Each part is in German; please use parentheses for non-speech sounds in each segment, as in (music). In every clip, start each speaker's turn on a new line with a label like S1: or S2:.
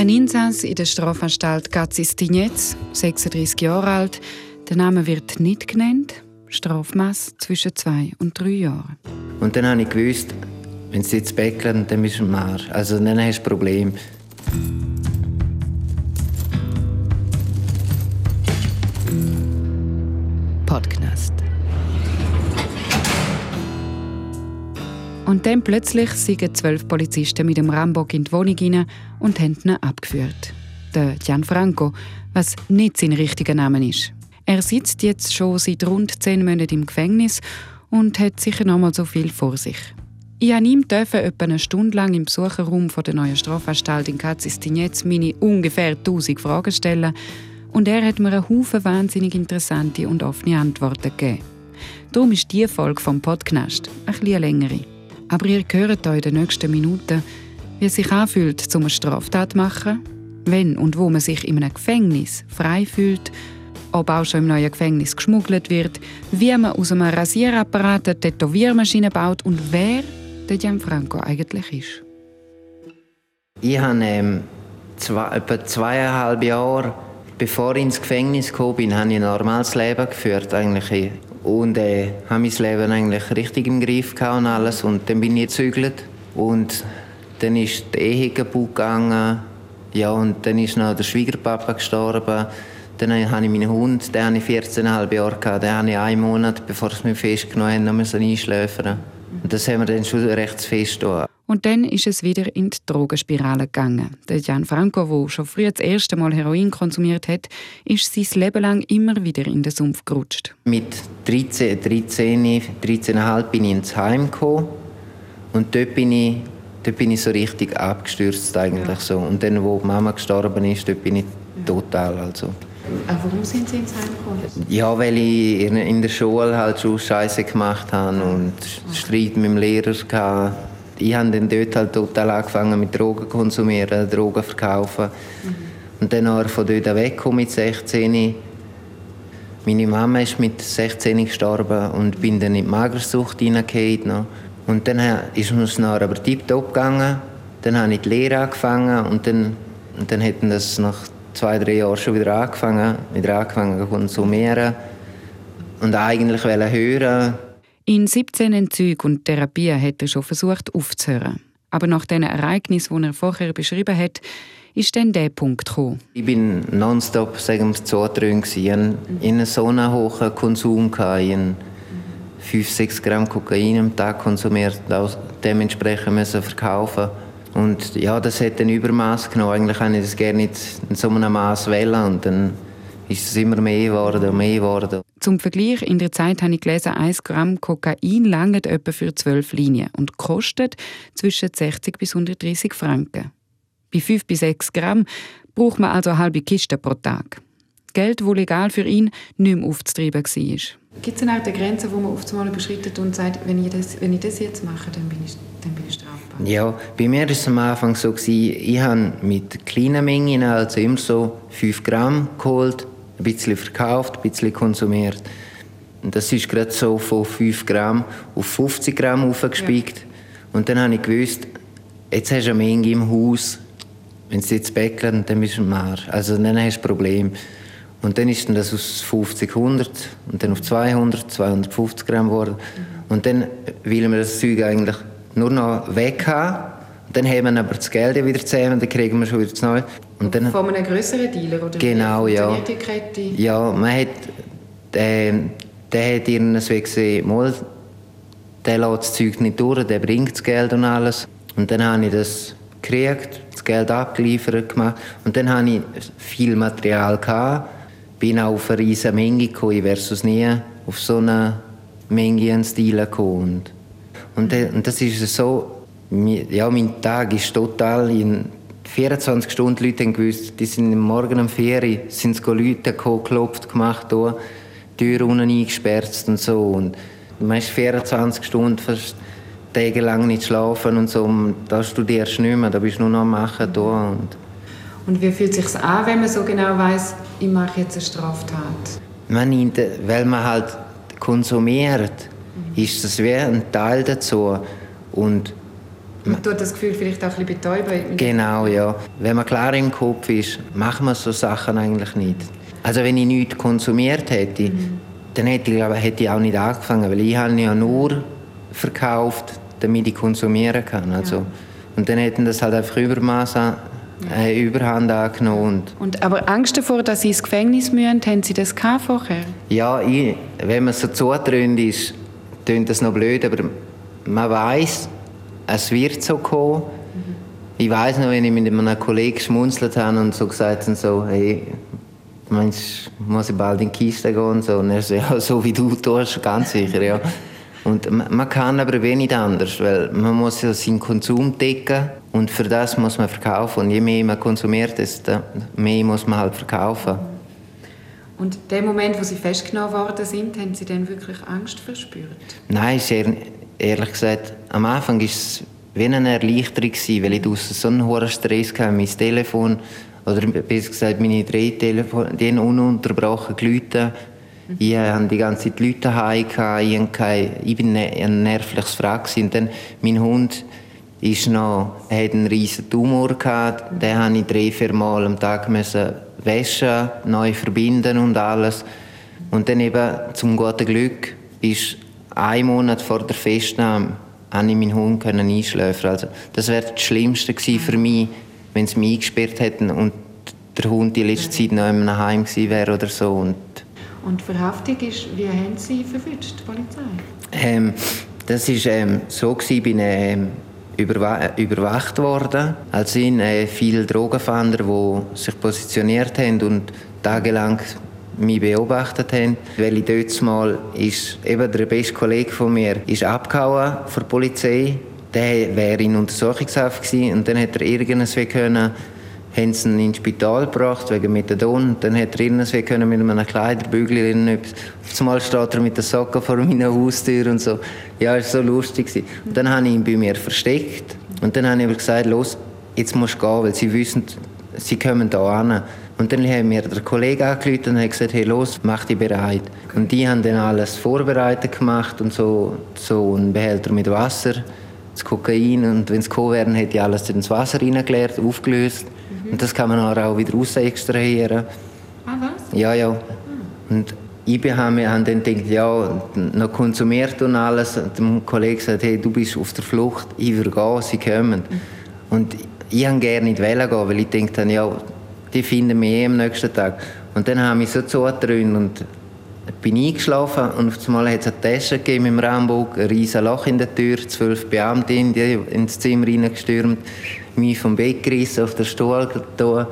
S1: Ein Insass in der Strafanstalt Gazis-Tinetz, 36 Jahre alt. Der Name wird nicht genannt. Strafmaß zwischen zwei und drei Jahren.
S2: Und dann habe ich gewusst, wenn sie jetzt bäckeln, dann bist du im Arsch. Also dann hast du ein Problem.
S1: Podcast. Und dann plötzlich sind zwölf Polizisten mit dem Rambock in die Wohnung hinein und haben ihn abgeführt. Der Gianfranco, was nicht sein richtiger Name ist. Er sitzt jetzt schon seit rund zehn Monaten im Gefängnis und hat sicher noch mal so viel vor sich. Ich durfte ihm etwa eine Stunde lang im Besucherraum der neuen Strafanstalt in Katzistinetz meine ungefähr 1000 Fragen stellen und er hat mir einen Haufen wahnsinnig interessante und offene Antworten gegeben. Darum ist diese Folge vom Podcast ein bisschen längere. Aber ihr hört euch in den nächsten Minuten, wie es sich anfühlt, zum eine Straftat zu machen, wenn und wo man sich in einem Gefängnis frei fühlt, ob auch schon im neuen Gefängnis geschmuggelt wird, wie man aus einem Rasierapparat eine Tätowiermaschine baut und wer der Gianfranco eigentlich ist.
S2: Ich habe ähm, zwei, etwa zweieinhalb Jahre, bevor ich ins Gefängnis kam, ein normales Leben geführt. Eigentlich. Und äh, habe mein Leben eigentlich richtig im Griff und alles. Und dann bin ich gezügelt. Und dann ist die Ehe kaputt gegangen. Ja, und dann ist noch der Schwiegerpapa gestorben. Dann habe ich meinen Hund, den habe ich 14,5 Jahre gehabt. Den habe ich einen Monat, bevor sie mich festgenommen haben, noch einschläfern und das haben wir dann schon recht fest da.
S1: Und dann ist es wieder in die Drogenspirale gegangen. Der Gianfranco, der schon früher das erste Mal Heroin konsumiert hat, ist sein Leben lang immer wieder in den Sumpf gerutscht.
S2: Mit 13, 13, 13,5 bin ich ins Heim gekommen. Und dort bin ich, dort bin ich so richtig abgestürzt eigentlich ja. so. Und dann, wo die Mama gestorben ist, dort bin ich total also.
S1: warum sind Sie ins Heim gekommen?
S2: Ja, weil ich in der Schule halt schon Scheiße gemacht habe und Streit mit dem Lehrer hatte. Ich habe dann dort halt total angefangen mit Drogen konsumieren, Drogen verkaufen. Mhm. Und dann von dort weggekommen mit 16. Meine Mama ist mit 16 gestorben und bin dann in die Magersucht hineingefallen. Und dann ist es nachher aber tiptop gegangen. Dann habe ich die Lehre angefangen und dann, und dann hätten das nach zwei, drei Jahren schon wieder angefangen, wieder angefangen zu konsumieren und eigentlich hören.
S1: In 17 Entzügen und Therapien hat er schon versucht aufzuhören. Aber nach den Ereignissen, die er vorher beschrieben hat, ist dann der Punkt gekommen.
S2: Ich bin nonstop sagen wir, zudröhnt. Ich hatte einen so einen hohen Konsum. Ich habe 5, 6 Gramm Kokain am Tag konsumiert, dementsprechend müssen verkaufen und ja, das hat ein Übermaß genommen. Eigentlich hätte ich das gerne nicht in so einem Maß wählen und dann ist es immer mehr geworden und mehr geworden.
S1: Zum Vergleich, in der Zeit habe ich gelesen, 1 Gramm Kokain langt etwa für 12 Linien und kostet zwischen 60 bis 130 Franken. Bei 5 bis 6 Gramm braucht man also eine halbe Kiste pro Tag. Geld, das legal für ihn nicht mehr aufzutreiben war. Gibt es eine Grenze, wo man oft mal überschreitet und sagt, wenn ich, das, wenn ich das jetzt mache, dann bin ich, dann bin ich strafbar?
S2: Ja, bei mir war es am Anfang so, gewesen, ich habe mit kleinen Mengen, also immer so 5 Gramm geholt, ein bisschen verkauft, ein bisschen konsumiert. Und das ist gerade so von 5 Gramm auf 50 Gramm aufgespiegt. Ja. Und dann habe ich gewusst, jetzt hast du eine Menge im Haus, wenn sie jetzt bäckeln, dann bist du im Arsch. Also dann hast du ein Problem. Und dann ist das aus 50, 100 und dann auf 200, 250 Gramm geworden. Mhm. Und dann will wir das Zeug eigentlich nur noch weg haben. dann haben wir aber das Geld wieder zusammen, dann kriegen wir schon wieder das Neue.
S1: Und dann, Von einem größeren Dealer? Oder
S2: genau, ja. Die Kette? Ja, man hat, der, der hat irgendwie gesehen, mal, der lässt das Zeug nicht durch, der bringt das Geld und alles. Und dann habe ich das gekriegt, das Geld abgeliefert gemacht. Und dann hatte ich viel Material. Gehabt bin auch auf eine riesige Menge gekommen. Ich wäre sonst nie auf so eine Menge an Stil gekommen. Und, und das ist so, ja, mein Tag ist total in 24 Stunden Leute haben gewusst, die sind morgen 4 Uhr, sind es Leute geklopft, gemacht, hier, Tür unten eingesperrt und so. Und man ist 24 Stunden fast tagelang nicht schlafen und so. Da studierst du nicht mehr, da bist du nur noch am Machen. Hier. Und
S1: und wie fühlt es sich an, wenn man so genau weiß, ich mache jetzt eine Straftat?
S2: Man weil man halt konsumiert, mhm. ist das wie ein Teil dazu. Und
S1: Man tut das Gefühl vielleicht auch ein bisschen betäuben.
S2: Genau, ja. Wenn man klar im Kopf ist, machen wir so Sachen eigentlich nicht. Also wenn ich nichts konsumiert hätte, mhm. dann hätte ich, glaube, hätte ich auch nicht angefangen, weil ich habe ja nur verkauft, damit ich konsumieren kann. Also, ja. Und dann hätten das halt einfach Übermaß äh, Überhand angenommen.
S1: Und, und, aber Angst davor, dass Sie ins Gefängnis müssen, haben Sie das vorher?
S2: Ja, ich, wenn man so zutrönt ist, klingt das noch blöd, aber man weiß, es wird so kommen. Ich weiß noch, wenn ich mit einem Kollegen geschmunzelt habe und so gesagt habe, so, hey, meinst muss ich bald in die Kiste gehen und so. Und er so, (laughs) ja, so wie du tust, ganz sicher, ja. Und man kann aber wenig anders, weil man muss ja seinen Konsum decken und für das muss man verkaufen. Und je mehr man konsumiert, desto mehr muss man halt verkaufen.
S1: Und der Moment, wo Sie festgenommen worden sind, haben Sie dann wirklich Angst verspürt?
S2: Nein, sehr, ehrlich gesagt, am Anfang war es wie eine Erleichterung, weil ich aus so einen hohen Stress hatte. Mein Telefon, oder besser gesagt meine drei Telefone, die ununterbrochen geläutet ich hatte die ganze Zeit Leute daheim. Ich, war ein nervliches Frag. Und dann, mein Hund ist noch, hat einen riesen Tumor gehabt. Den musste ich drei, vier Mal am Tag waschen, neu verbinden und alles. Und dann eben, zum guten Glück, ist ein Monat vor der Festnahme konnte ich meinen Hund einschläfern. Also, das wäre das Schlimmste für mich, wenn sie mich eingesperrt hätten und der Hund die letzte Zeit noch in einem Heim gewesen wäre oder so. Und
S1: und Verhaftung ist, wie haben Sie verwünscht, die Polizei?
S2: Ähm, das war ähm, so, ich bin ähm, überwa überwacht worden. Also sind äh, viele Drogenfahnder, die sich positioniert haben und tagelang mich beobachtet haben. Weil ich dort mal ist, eben der beste Kollege von mir ist abgehauen von der Polizei. Der wäre in Untersuchungshaft gewesen und dann hat er irgendwie können haben sie ihn ins Spital gebracht wegen Methadon. Dann hat er irgendwie können mit einem Kleiderbügel. Auf einmal steht er mit der Socke vor meiner Haustür und so. Ja, es war so lustig. Und dann habe ich ihn bei mir versteckt. Und dann habe ich gesagt, los, jetzt musst du gehen, weil sie wissen, sie kommen hier an. Und dann haben mir der Kollege angerufen und hat gesagt, hey, los, mach dich bereit. Und die haben dann alles vorbereitet gemacht und so, so einen Behälter mit Wasser, das Kokain. Und wenn es gekommen wäre, hätte ich alles ins Wasser reingeleert, aufgelöst. Und das kann man auch wieder raus extrahieren.
S1: Ah, was?
S2: Ja, ja. Und ich habe dann gedacht, ja, noch konsumiert und alles. Und der Kollege sagt, hey, du bist auf der Flucht, ich würde gehen, sie kommen. Mhm. Und ich wollte gerne nicht gehen, weil ich dachte, ja, die finden mich eh am nächsten Tag. Und dann habe ich so zugedrückt und bin eingeschlafen und auf einmal hat es eine Tasche gegeben im Ramburg, ein riesiges Loch in der Tür, zwölf Beamte in die, ins Zimmer reingestürmt mich vom Bett gerissen, auf den Stuhl getan,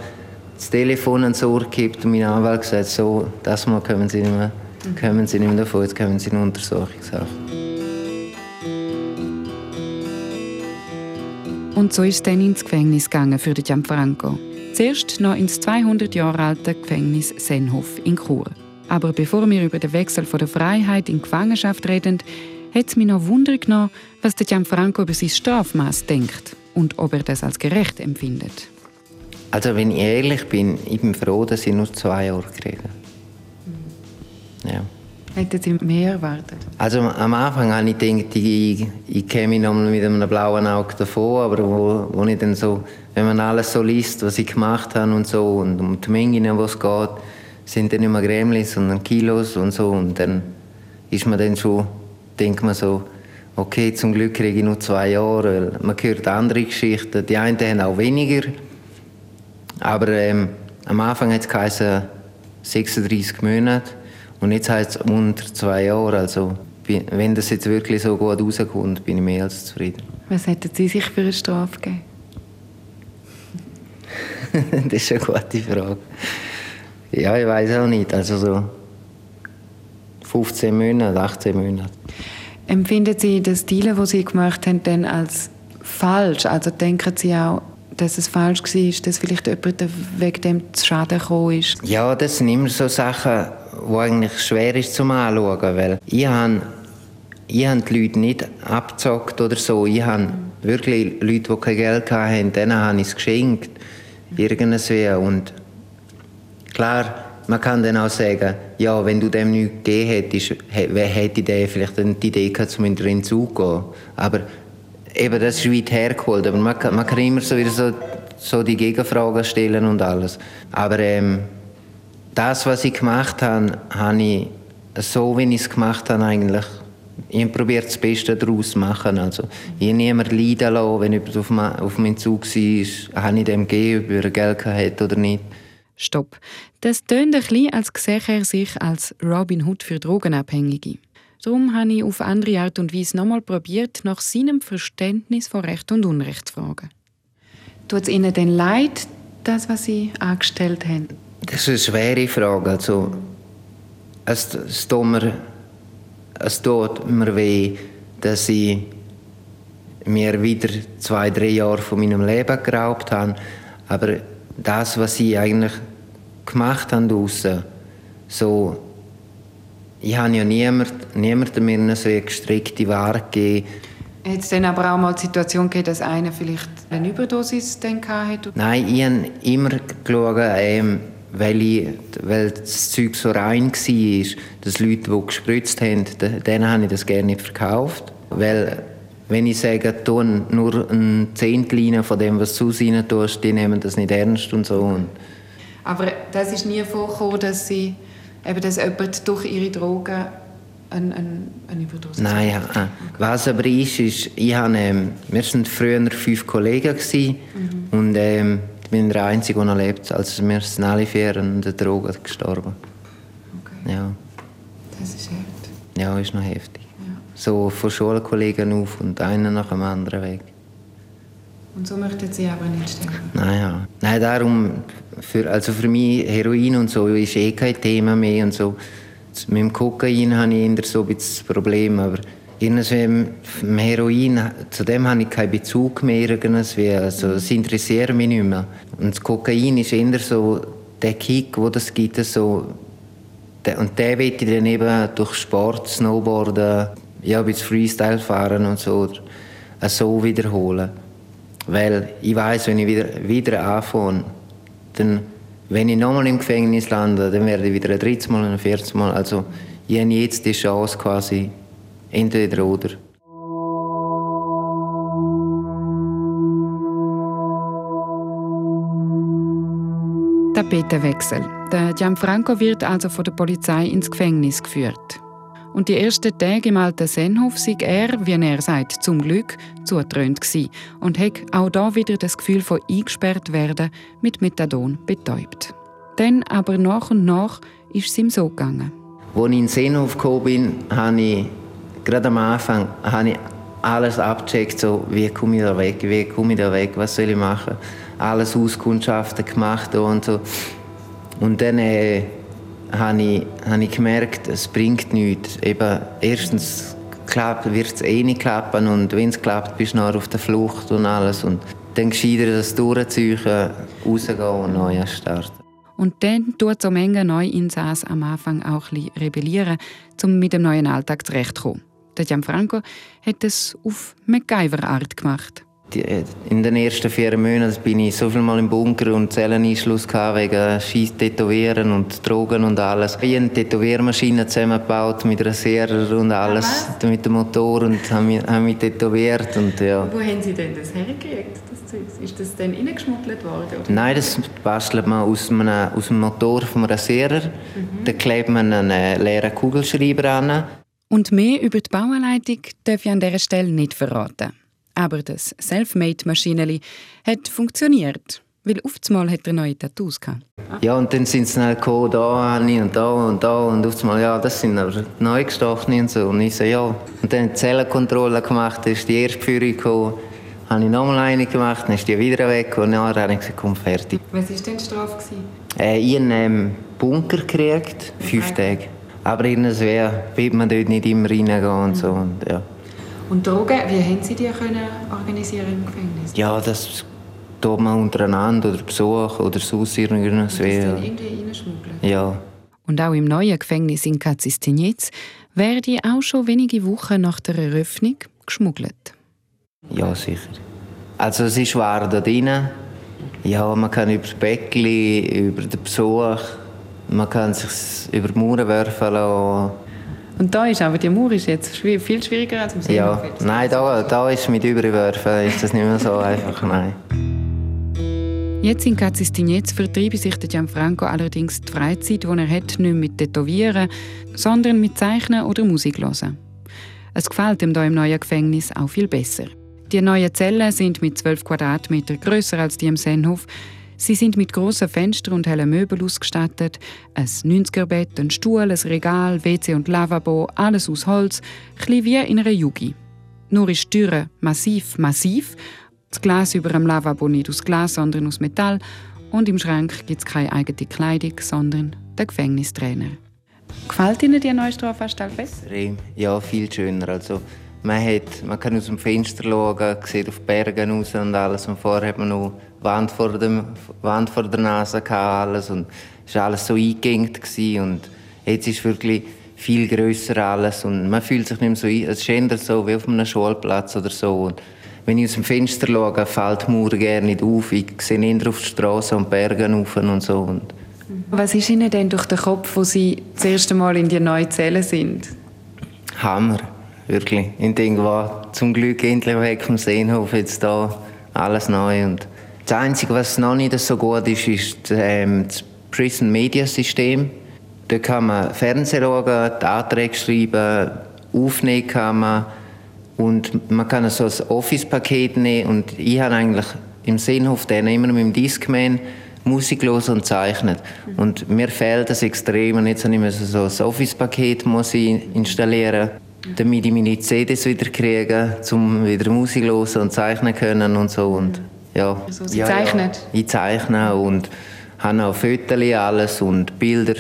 S2: das Telefon ans Ohr gekippt und mein Anwalt gesagt, so, das Mal kommen Sie nicht mehr, kommen Sie nicht mehr davon, jetzt kommen Sie in Untersuchungshaft.
S1: Und so ist dann ins Gefängnis gegangen für Gianfranco. Zuerst noch ins 200 Jahre alte Gefängnis Senhof in Chur. Aber bevor wir über den Wechsel von der Freiheit in Gefangenschaft reden, hat es mich noch Wunder genommen, was der Gianfranco über sein Strafmaß denkt und ob er das als gerecht empfindet.
S2: Also wenn ich ehrlich bin, ich bin froh, dass ich nur zwei Jahre kriege.
S1: Mhm. Ja. Hätten Sie mehr erwartet?
S2: Also am Anfang habe ich gedacht, ich, ich käme noch mit einem blauen Auge davon, aber wo, wo ich dann so, wenn man alles so liest, was ich gemacht habe und so und um die Mengen, die es geht, sind dann mehr Gremlins, sondern Kilos und so und dann ist man dann schon, denkt man so, okay, zum Glück kriege ich nur zwei Jahre, weil man hört andere Geschichten. Die einen haben auch weniger. Aber ähm, am Anfang hat es geheißen 36 Monate und jetzt heißt es unter zwei Jahre. Also wenn das jetzt wirklich so gut rauskommt, bin ich mehr als zufrieden.
S1: Was hätten Sie sich für eine Strafe gegeben? (laughs)
S2: das ist eine gute Frage. Ja, ich weiß auch nicht. Also so 15 Monate, 18 Monate.
S1: Empfinden Sie das Deal, das Sie gemacht haben, dann als falsch? Also denken Sie auch, dass es falsch war, dass vielleicht jemand wegen dem zu Schaden gekommen ist?
S2: Ja, das sind immer so Sachen, die eigentlich schwer ist zum Anschauen, weil ich habe, ich die Leute nicht abgezockt oder so. Ich habe wirklich Leute, die kein Geld hatten, denen habe ich es geschenkt. Irgendwie. Und klar, man kann dann auch sagen, ja, wenn du dem nichts gegeben hättest, hätte der vielleicht die Idee gehabt, um in den Zug zu gehen. Aber eben, das ist weit hergeholt, aber man kann, man kann immer so wieder so, so die Gegenfragen stellen und alles. Aber ähm, das, was ich gemacht habe, habe ich so, wie ich es gemacht habe, eigentlich ich habe probiert, das Beste daraus zu machen. Also, ich habe niemanden leiden lassen, wenn jemand auf, auf meinem Zug war, habe ich dem gegeben, ob er Geld hatte oder nicht.
S1: Stopp. Das tönt ein bisschen, als sähe er sich als Robin Hood für Drogenabhängige. Darum habe ich auf andere Art und Weise nochmal probiert, nach seinem Verständnis von Recht und Unrecht zu fragen. Tut es Ihnen denn leid, das, was Sie angestellt haben?
S2: Das ist eine schwere Frage. Also, es, es tut mir es tut mir weh, dass ich mir wieder zwei, drei Jahre von meinem Leben geraubt habe. Aber das, was ich eigentlich gemacht habe draussen, so, ich habe ja niemand, niemandem mir eine so gestrickte Ware gegeben.
S1: Hat es dann aber auch mal die Situation gegeben, dass einer vielleicht eine Überdosis hatte?
S2: Nein, ich habe immer geschaut, ähm, weil, ich, weil das Zeug so rein war, dass Leute, die gespritzt haben, denen habe ich das gerne nicht verkauft. Weil, wenn ich sage, nur ein Zehntel von dem, was du rein tust, die nehmen das nicht ernst und so.
S1: Aber das ist nie vorgekommen, dass, sie, eben, dass jemand durch ihre Drogen eine, eine, eine Überdosis
S2: Nein, ja. Okay. Was aber ist, ist, ich habe, ähm, wir waren früher fünf Kollegen gewesen, mhm. und ähm, ich bin der Einzige, der lebt. Also wir sind alle vier an der Droge gestorben.
S1: Okay. Ja. Das ist heftig.
S2: Ja, ist noch heftig. Ja. So von Schulkollegen auf und einer nach dem anderen weg.
S1: Und so möchten Sie aber nicht sterben?
S2: Nein, ja. Nein, darum, für, also für mich Heroin und so ist eh kein Thema mehr und so. Mit dem Kokain habe ich eher so ein bisschen das Problem, aber irgendwie Heroin, zu dem habe ich keinen Bezug mehr. Irgendwie. Also, es interessiert mich nicht mehr. Und das Kokain ist eher so der Kick, wo das gibt. So, und der will ich dann eben durch Sport, Snowboarden, ja, bis Freestyle fahren und so, so wiederholen. Weil ich weiß, wenn ich wieder, wieder anfange, dann, wenn ich nochmal im Gefängnis lande, dann werde ich wieder ein drittes Mal, ein viertes Mal. Also ich habe jetzt die Chance quasi, Entweder oder.
S1: Tapetenwechsel. Der Gianfranco wird also von der Polizei ins Gefängnis geführt. Und die ersten Tage im alten Sennhof sei er, wie er sagt, zum Glück zutrönt gsi und hat auch da wieder das Gefühl von eingesperrt werden mit Methadon betäubt. Dann aber nach und nach ist es ihm so gegangen.
S2: Als ich in Sennhof gekommen bin, habe ich gerade am Anfang habe ich alles abgecheckt, so, wie komme ich da weg, wie komme ich da weg, was soll ich machen. Alles Auskundschaften gemacht und so. Und dann äh, habe, ich, habe ich gemerkt, es bringt nichts. Eben, erstens wird es eh nicht klappen und wenn es klappt, bist du noch auf der Flucht und alles. Und dann gescheiter das durchziehen, rausgehen und neu starten.
S1: Und dann tut so Menge Neuinsassen am Anfang auch ein rebellieren, um mit dem neuen Alltag zurechtzukommen. Der Gianfranco hat es auf MacGyver-Art gemacht.
S2: Äh, in den ersten vier Monaten bin ich so viel Mal im Bunker und Zelleneinschluss wegen Scheiß Tätowieren und Drogen und alles. Ich habe eine Tätowiermaschine zusammengebaut mit Rasierer und alles, Was? mit dem Motor und habe mich, habe mich tätowiert. Und, ja.
S1: Wo haben Sie denn das hergekriegt, das Ist das dann reingeschmuggelt worden? Oder?
S2: Nein, das bastelt man aus, einem, aus dem Motor vom Rasierer. Mhm. Da klebt man einen leeren Kugelschreiber an
S1: und mehr über die Bauanleitung darf ich an dieser Stelle nicht verraten. Aber das Selfmade-Maschineli hat funktioniert, weil auf einmal hat er neue Tattoos gehabt.
S2: Ja, und dann sind sie schnell gekommen, da und da und da und auf einmal, ja, das sind aber neu gestochene und so. Und ich so, ja. Und dann die Zellenkontrolle gemacht, dann ist die erste Führung gekommen, habe ich nochmal eine gemacht, dann ist die wieder weg und dann habe ich gesagt, komm, fertig.
S1: Was war denn die Strafe?
S2: Äh, ich habe einen Bunker gekriegt, fünf okay. Tage. Aber irgendwie will man dort nicht immer reingehen und so. Und, ja.
S1: und Drogen, wie haben Sie die können organisieren im Gefängnis?
S2: Ja, das tut man untereinander oder Besuch oder sonst irgendwie. Und das
S1: irgendwie reinschmuggeln?
S2: Ja.
S1: Und auch im neuen Gefängnis in Kazistenitz werde auch schon wenige Wochen nach der Eröffnung geschmuggelt.
S2: Ja, sicher. Also es ist wahr da drin. Ja, man kann über das Bäckchen, über den Besuch man kann sich über die Mauern werfen lassen.
S1: Und da ist aber die Mauer ist jetzt viel schwieriger als im
S2: See. Ja, nein, da, da ist mit Überwerfen ist das nicht mehr so einfach, nein.
S1: Jetzt in Kazistignetz vertreibe sich der Gianfranco allerdings die Freizeit, die er hat, nicht mit Tätowieren, sondern mit Zeichnen oder Musik hören. Es gefällt ihm hier im neuen Gefängnis auch viel besser. Die neuen Zellen sind mit 12 Quadratmetern grösser als die im Sennhof. Sie sind mit grossen Fenstern und hellen Möbeln ausgestattet. Ein 90er-Bett, ein Stuhl, ein Regal, WC und Lavabo, alles aus Holz, ein wie in einer Yugi. Nur ist die Türe massiv, massiv das Glas über dem Lavabo nicht aus Glas, sondern aus Metall. Und im Schrank gibt es keine eigene Kleidung, sondern der Gefängnistrainer. Gefällt Ihnen die neue Strafanstalt besser?
S2: Ja, viel schöner. Also, man, hat, man kann aus dem Fenster schauen, sieht auf die Berge raus und alles. Und vorher hat man noch Wand vor, dem, Wand vor der Nase alles. Und es war alles so eingegangen. Und jetzt ist wirklich viel grösser alles. Und man fühlt sich nicht mehr so ein. Es ist so wie auf einem Schulplatz oder so. Und wenn ich aus dem Fenster schaue, fällt die Mauer gerne nicht auf. Ich sehe eher auf die Straße und Berge rauf und so. Und
S1: Was ist Ihnen denn durch den Kopf, wo Sie das erste Mal in die neue Zelle sind?
S2: Hammer, wirklich. Ich denke, wow, zum Glück endlich weg vom Seenhof, jetzt da alles neu. Und das Einzige, was noch nicht so gut ist, ist ähm, das Prison Media System. Da kann man Fernsehen schauen, Anträge schreiben, aufnehmen kann man und man kann so ein Office-Paket nehmen und ich habe eigentlich im Seenhof dann immer mit dem Discman Musik los und zeichnet. Und mir fehlt das extrem und jetzt habe ich so ein Office-Paket installieren damit ich meine CDs wieder kriege, um wieder Musik los und zeichnen können und so. Und,
S1: ja. Also, Sie ja, zeichnen?
S2: Ja, ich zeichne und habe auch Fotos alles und Bilder.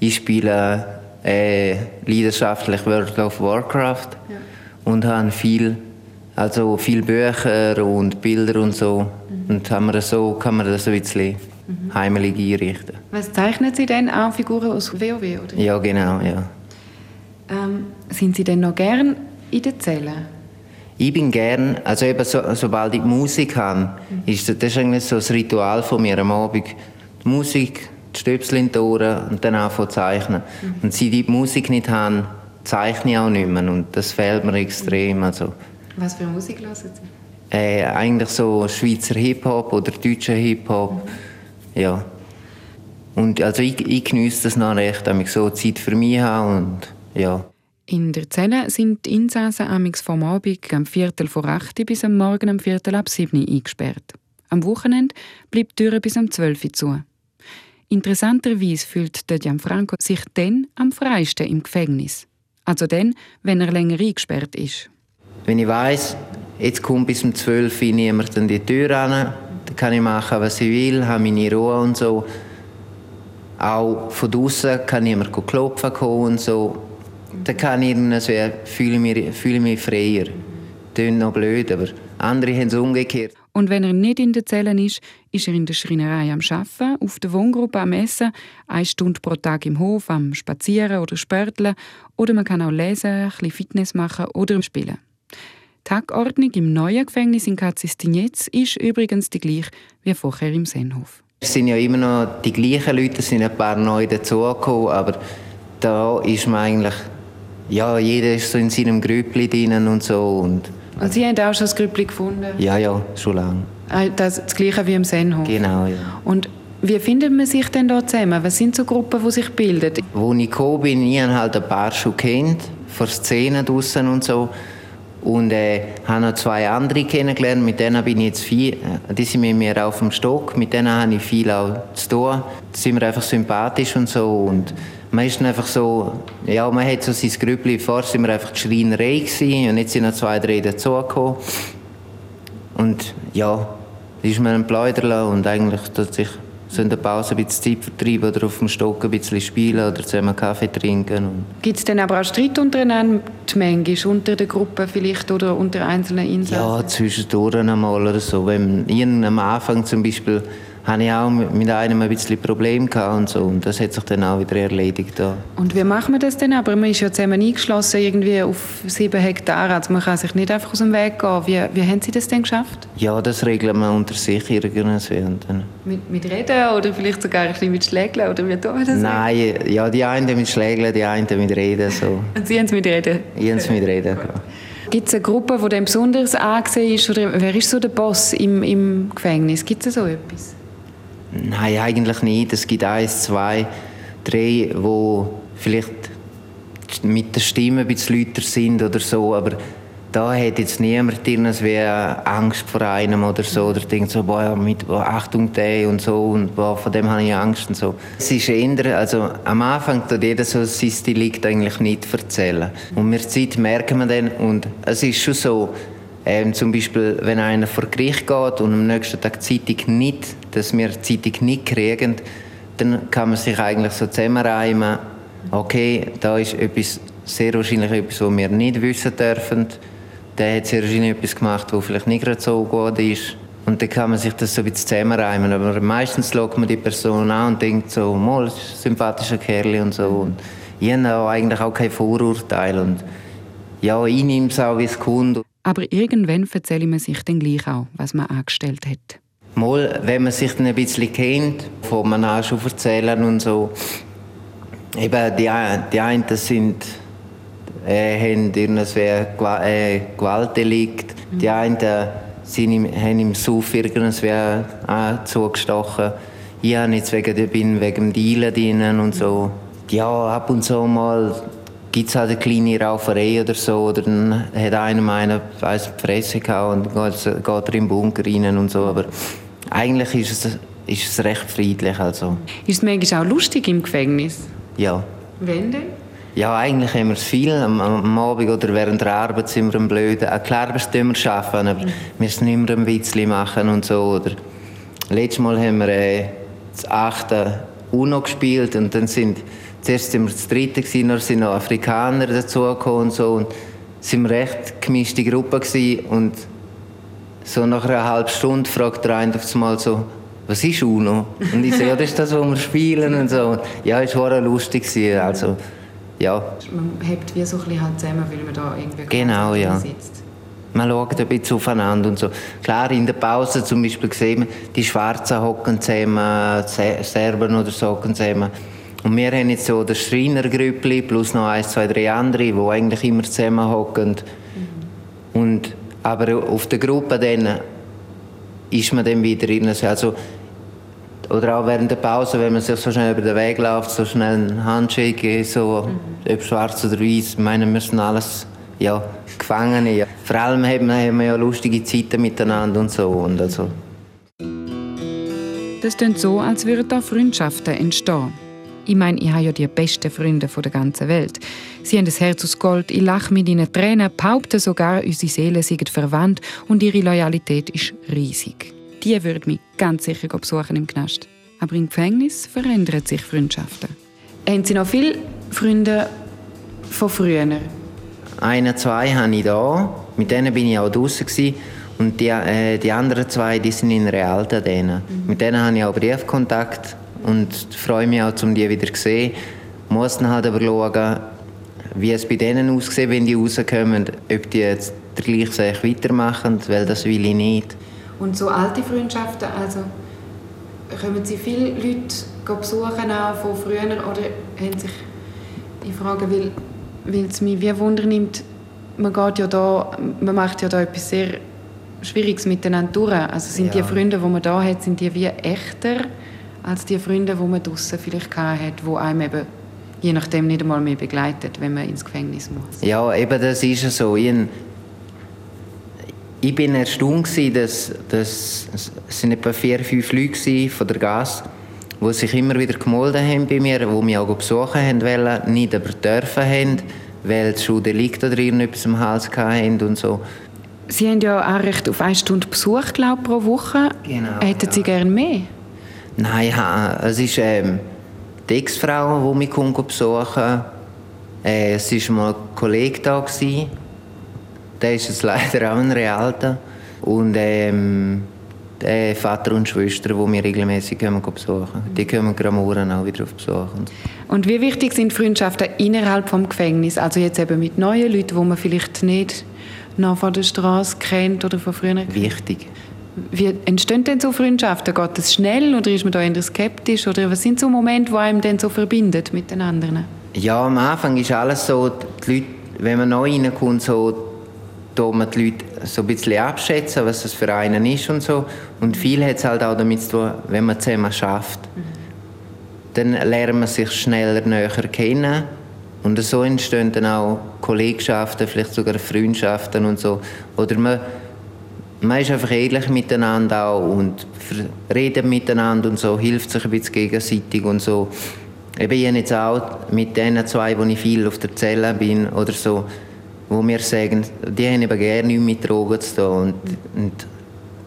S2: Ich spiele äh, leidenschaftlich World of Warcraft. Ja und haben viel, also viel Bücher und Bilder und so. Mhm. Und haben wir so, kann man das ein bisschen mhm. heimelig einrichten.
S1: Was zeichnen Sie denn auch Figuren aus WoW? Oder?
S2: Ja, genau, ja.
S1: Ähm, sind Sie denn noch gern in den Zellen?
S2: Ich bin gern, also eben so, sobald ich Musik habe, ist das, das ist eigentlich so das Ritual von mir am Abend. Die Musik, die Stöpsel in die Ohren und dann anfangen zu zeichnen. Mhm. Und seit ich die Musik nicht habe, zeichne ich auch nicht mehr und das fehlt mir extrem. Also,
S1: Was für Musik hören Sie?
S2: Äh, eigentlich so Schweizer Hip-Hop oder deutscher Hip-Hop, mhm. ja. Und also ich, ich genieße das noch recht, dass ich so Zeit für mich habe und ja.
S1: In der Zelle sind die Insassen amix vom Abend am Viertel vor acht bis am Morgen am Viertel ab sieben eingesperrt. Am Wochenende bleibt die Tür bis am 12 Uhr zu. Interessanterweise fühlt der Gianfranco sich dann am freisten im Gefängnis. Also dann, wenn er länger eingesperrt ist.
S2: Wenn ich weiß, jetzt kommt bis um 12 Uhr niemand an die Tür an, dann kann ich machen, was ich will, habe meine Ruhe und so. Auch von draußen kann niemand klopfen und so. Dann kann ich also, fühle mich, fühle mich freier. Ist noch blöd, aber andere haben es umgekehrt.
S1: Und wenn er nicht in den Zellen ist, ist er in der Schreinerei am Arbeiten, auf der Wohngruppe am Essen, eine Stunde pro Tag im Hof am Spazieren oder Spörteln oder man kann auch lesen, ein bisschen Fitness machen oder spielen. Die Tagordnung im neuen Gefängnis in Katzistignetz ist übrigens die gleiche wie vorher im Sennhof.
S2: Es sind ja immer noch die gleichen Leute, es sind ein paar neu dazugekommen, aber da ist man eigentlich, ja, jeder ist so in seinem Grüppli drin und so und
S1: und Sie haben auch schon das Grüppli gefunden?
S2: Ja, ja, schon lange.
S1: Ah, das, das gleiche wie im Sennhof?
S2: Genau, ja.
S1: Und wie findet man sich denn da zusammen? Was sind so Gruppen, die sich bilden?
S2: Wo ich gekommen bin, ich habe halt ein paar schon kennt, von Szenen draussen und so. Und äh, habe noch zwei andere kennengelernt, mit denen bin ich jetzt viel, äh, die sind mit mir auf dem Stock, mit denen habe ich viel auch zu tun. Da sind wir einfach sympathisch und so. Und man ist einfach so, ja, man hat so sein Grüppli, vorher sind wir einfach die Schreinerei gewesen, und jetzt sind noch zwei, drei dazugekommen. Und ja, ist man ein Pläuderl und eigentlich tut sich so in der Pause ein bisschen Zeit vertreiben oder auf dem Stock ein bisschen spielen oder zusammen Kaffee trinken.
S1: Gibt es denn aber auch Streit untereinander, manchmal unter der Gruppe vielleicht oder unter einzelnen Insassen?
S2: Ja, zwischendurch einmal oder so. Wenn ich am Anfang zum Beispiel hatte ich auch mit einem ein bisschen Probleme gehabt und so. Und das hat sich dann auch wieder erledigt. Ja.
S1: Und wie macht man das denn? Aber man ist ja zusammen eingeschlossen, irgendwie auf sieben Hektar. Also man kann sich nicht einfach aus dem Weg gehen. Wie, wie haben Sie das denn geschafft?
S2: Ja, das regeln wir unter sich irgendwie.
S1: Mit, mit Reden oder vielleicht sogar ein bisschen mit Schlägeln? Oder wie tun wir das?
S2: Nein, ja, die einen mit Schlägeln, die einen mit Reden. So.
S1: Und Sie haben es mit Reden?
S2: Ich habe es mit Reden, ja.
S1: Gibt es eine Gruppe, die dem besonders angesehen ist? Oder wer ist so der Boss im, im Gefängnis? Gibt es so etwas?
S2: Nein, eigentlich nicht. Es gibt eins, zwei, drei, wo vielleicht mit der Stimme ein bisschen lauter sind oder so, aber da hat jetzt niemand irgendwie Angst vor einem oder so oder denkt so, boah, mit boah, Achtung, der und so und boah, von dem habe ich Angst und so. Es ist eher, also am Anfang tut jeder so sein Delikt eigentlich nicht erzählen. Und mit der Zeit merken wir dann und es ist schon so, ähm, zum Beispiel, wenn einer vor Gericht geht und am nächsten Tag die Zeitung nicht, dass wir die Zeitung nicht kriegen, dann kann man sich eigentlich so zusammenreimen, okay, da ist etwas, sehr wahrscheinlich etwas, was wir nicht wissen dürfen. Der hat sehr wahrscheinlich etwas gemacht, was vielleicht nicht gerade so gut ist. Und dann kann man sich das so ein bisschen zusammenreimen. Aber meistens schaut man die Person an und denkt so, mal, sympathischer Kerl und so. Und ich habe eigentlich auch kein Vorurteil. Und ja, ich nehme es auch, wie es kommt.
S1: Aber irgendwann erzähle man sich dann gleich auch, was man angestellt hat.
S2: Mal, wenn man sich dann ein bisschen kennt, von man auch schon erzählen und so. Eben, die, die einen sind, äh, haben irgendwie äh, Gewaltdelikt. Mhm. Die einen sind im, haben im Suff irgendwie äh, zugestochen. Ich habe jetzt wegen, bin wegen dem Dealen drin und so. Ja, ab und zu mal gibt es halt eine kleine Rauferei oder so, oder dann hat einer einen weiss, die Fresse gehauen und geht, geht er in den Bunker rein und so, aber eigentlich ist es, ist es recht friedlich. Also.
S1: Ist es manchmal auch lustig im Gefängnis?
S2: Ja.
S1: Wenn denn?
S2: Ja, eigentlich haben wir es viel. Am, am, Abend oder während der Arbeit sind wir am Blöden. Auch klar, wir wir arbeiten, aber mhm. wir müssen nicht mehr ein Witzchen machen und so. Oder letztes Mal haben wir äh, das achte UNO gespielt und dann sind Zuerst waren wir das dritte, dann sind noch Afrikaner dazugekommen und so. Und sind wir recht gemischte Gruppe gewesen. Und so nach einer halben Stunde fragt der eine auf einmal so, was ist UNO? Und ich so, ja, das ist das, was wir spielen und so. Ja, es war lustig gewesen, also, ja.
S1: Man hebt wie so ein bisschen halt zusammen, weil man da irgendwie
S2: genau, ja. sitzt. Man schaut ein bisschen aufeinander und so. Klar, in der Pause zum Beispiel sehen wir, die Schwarzen hocken zusammen, Serben oder so hocken zusammen. Und wir haben jetzt so das Schreinergrüppli plus noch eins, zwei, drei andere, die eigentlich immer zusammenhocken. Mhm. Und, aber auf der Gruppe dann ist man dann wieder in also oder auch während der Pause, wenn man sich so schnell über den Weg läuft, so schnell einen Handshake, so, mhm. ob schwarz oder weiß, meinen wir sind alles ja, Gefangene. Ja. Vor allem haben wir, haben wir ja lustige Zeiten miteinander und so. Und also.
S1: Das klingt so, als würden da Freundschaften entstehen. Ich meine, ich habe ja die besten Freunde der ganzen Welt. Sie haben das Herz aus Gold, ich lache mit ihnen Tränen, behaupten sogar, unsere Seelen seien verwandt und ihre Loyalität ist riesig. Die würden mich ganz sicher besuchen im Knast. Aber im Gefängnis verändern sich Freundschaften. Haben Sie noch viele Freunde von früher?
S2: Eine, zwei habe ich da. Mit denen bin ich auch draußen. Und die, äh, die anderen zwei, die sind in Realta. Mhm. Mit denen habe ich auch Briefkontakt und freue mich auch, um die wieder zu sehen. Muss dann halt aber schauen, wie es bei denen aussieht, wenn die rauskommen, ob die jetzt den gleichen weitermachen, weil das will ich nicht.
S1: Und so alte Freundschaften, also kommen Sie viele Leute besuchen auch von früher oder haben sich, ich frage, weil, weil es mich wie Wunder nimmt, man geht ja da, man macht ja da etwas sehr Schwieriges miteinander durch. Also sind ja. die Freunde, die man da hat, sind die wie echter? Als die Freunde, die man draußen vielleicht hatte, die einem eben je nachdem nicht einmal mehr begleitet, wenn man ins Gefängnis muss.
S2: Ja, eben das ist ja so. Ich, ich bin erstaunt dass, dass es sind etwa vier, fünf Leute von der Gas, die sich immer wieder gemolden haben bei mir, die mich auch besuchen haben wollen, nicht aber dürfen haben, weil es schon Delikt oder irgendetwas am Hals hatten und so.
S1: Sie haben ja auch recht auf eine Stunde Besuch, glaube pro Woche. Genau. Hätten ja. Sie gerne mehr?
S2: Nein, es ist ähm, die Ex-Frau, die mich besuchen äh, Es war mal ein Kollege da. Gewesen. Der ist jetzt (laughs) leider auch ein Realter. Und ähm, äh, Vater und Schwester, die wir regelmäßig besuchen. Die kommen Gramuren auch wieder auf Besuch.
S1: Und wie wichtig sind Freundschaften innerhalb des Gefängnisses? Also jetzt eben mit neuen Leuten, die man vielleicht nicht noch von der Straße kennt oder von früher?
S2: Wichtig.
S1: Wie entstehen denn so Freundschaften? Geht das schnell oder ist man da eher skeptisch? Oder was sind so Momente, die einem dann so verbindet mit den anderen?
S2: Ja, am Anfang ist alles so, die Leute, wenn man neu reinkommt, so da man die Leute so ein bisschen abschätzen, was das für einen ist und so. Und viel hat es halt auch damit zu tun, wenn man zusammen schafft. Mhm. Dann lernt man sich schneller näher kennen. Und so entstehen dann auch Kollegschaften, vielleicht sogar Freundschaften und so. Oder man, man ist einfach ehrlich miteinander auch und redet miteinander und so, hilft sich ein bisschen gegenseitig und so. Eben ich jetzt auch mit denen zwei, wo ich viel auf der Zelle bin oder so, wo mir sagen, die haben eben gerne nichts mit Drogen zu tun. Und, und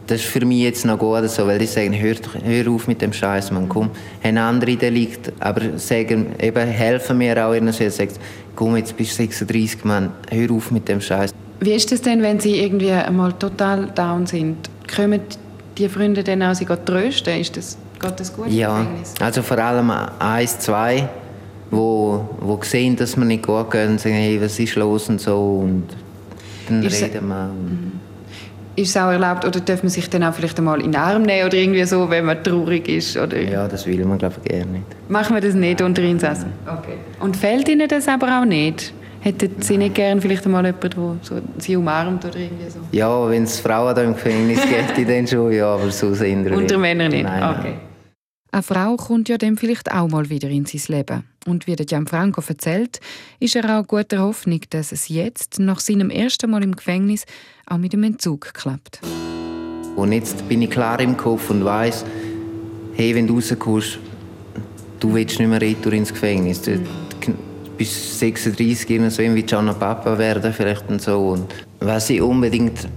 S2: das ist für mich jetzt noch gut, so, weil die sagen, hör, hör auf mit dem Scheiß, man komm, haben andere Delikte, aber sagen, eben, helfen mir auch irgendwie, sagen, komm, jetzt bist du 36, man, hör auf mit dem Scheiß.
S1: Wie ist es denn, wenn Sie irgendwie einmal total down sind? Kommen die Freunde dann auch Sie trösten? Ist das, geht das gut?
S2: Ja, also vor allem eins, zwei wo, wo sehen, dass wir nicht gut gehen, sagen, hey, was ist los und so und dann ist reden wir. Mhm.
S1: Ist es auch erlaubt oder darf man sich dann auch vielleicht einmal in den Arm nehmen oder irgendwie so, wenn man traurig ist? Oder?
S2: Ja, das will man glaube ich gerne nicht.
S1: Machen wir das nicht unter Insassen? Okay. Und fällt Ihnen das aber auch nicht? Hätten Sie nicht gerne vielleicht einmal jemanden, der so Sie umarmt oder irgendwie so?
S2: Ja, wenn es Frauen da im Gefängnis gibt, dann schon, ja, aber so sind wir
S1: Unter Männern nicht?
S2: Nein,
S1: okay. Eine Frau kommt ja dem vielleicht auch mal wieder in sein Leben. Und wie der Gianfranco erzählt, ist er auch guter Hoffnung, dass es jetzt, nach seinem ersten Mal im Gefängnis, auch mit dem Entzug klappt.
S2: Und jetzt bin ich klar im Kopf und weiß, hey, wenn du rauskommst, du willst nicht mehr retour ins Gefängnis. Du, du bist 36, so wie Gianna Papa werden vielleicht und so. Und was ich unbedingt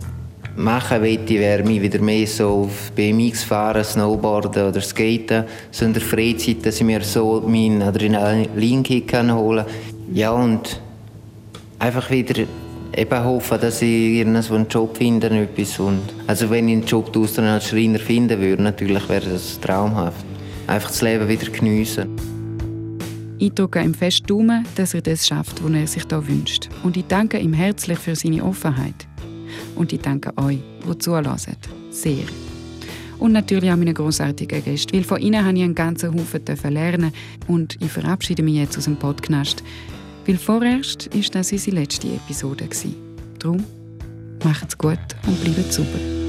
S2: machen möchte, wäre mich wieder mehr so auf BMX fahren, Snowboarden oder Skaten. So in der Freizeit, dass ich mir so meinen Adrenalinkick holen kann. Ja, und einfach wieder eben hoffen, dass ich irgendwo einen Job finde. Etwas. Und also wenn ich einen Job als Schreiner finden würde, natürlich wäre das traumhaft. Einfach das Leben wieder geniessen.
S1: Ich drücke ihm fest Daumen, dass er das schafft, was er sich hier wünscht. Und ich danke ihm herzlich für seine Offenheit. Und ich danke euch, die zulassen. Sehr. Und natürlich auch meinen grossartigen Gästen, weil von ihnen habe ich einen ganzen Haufen lernen und ich verabschiede mich jetzt aus dem Podcast, weil vorerst ist das unsere letzte Episode. Darum macht's gut und bleibt super.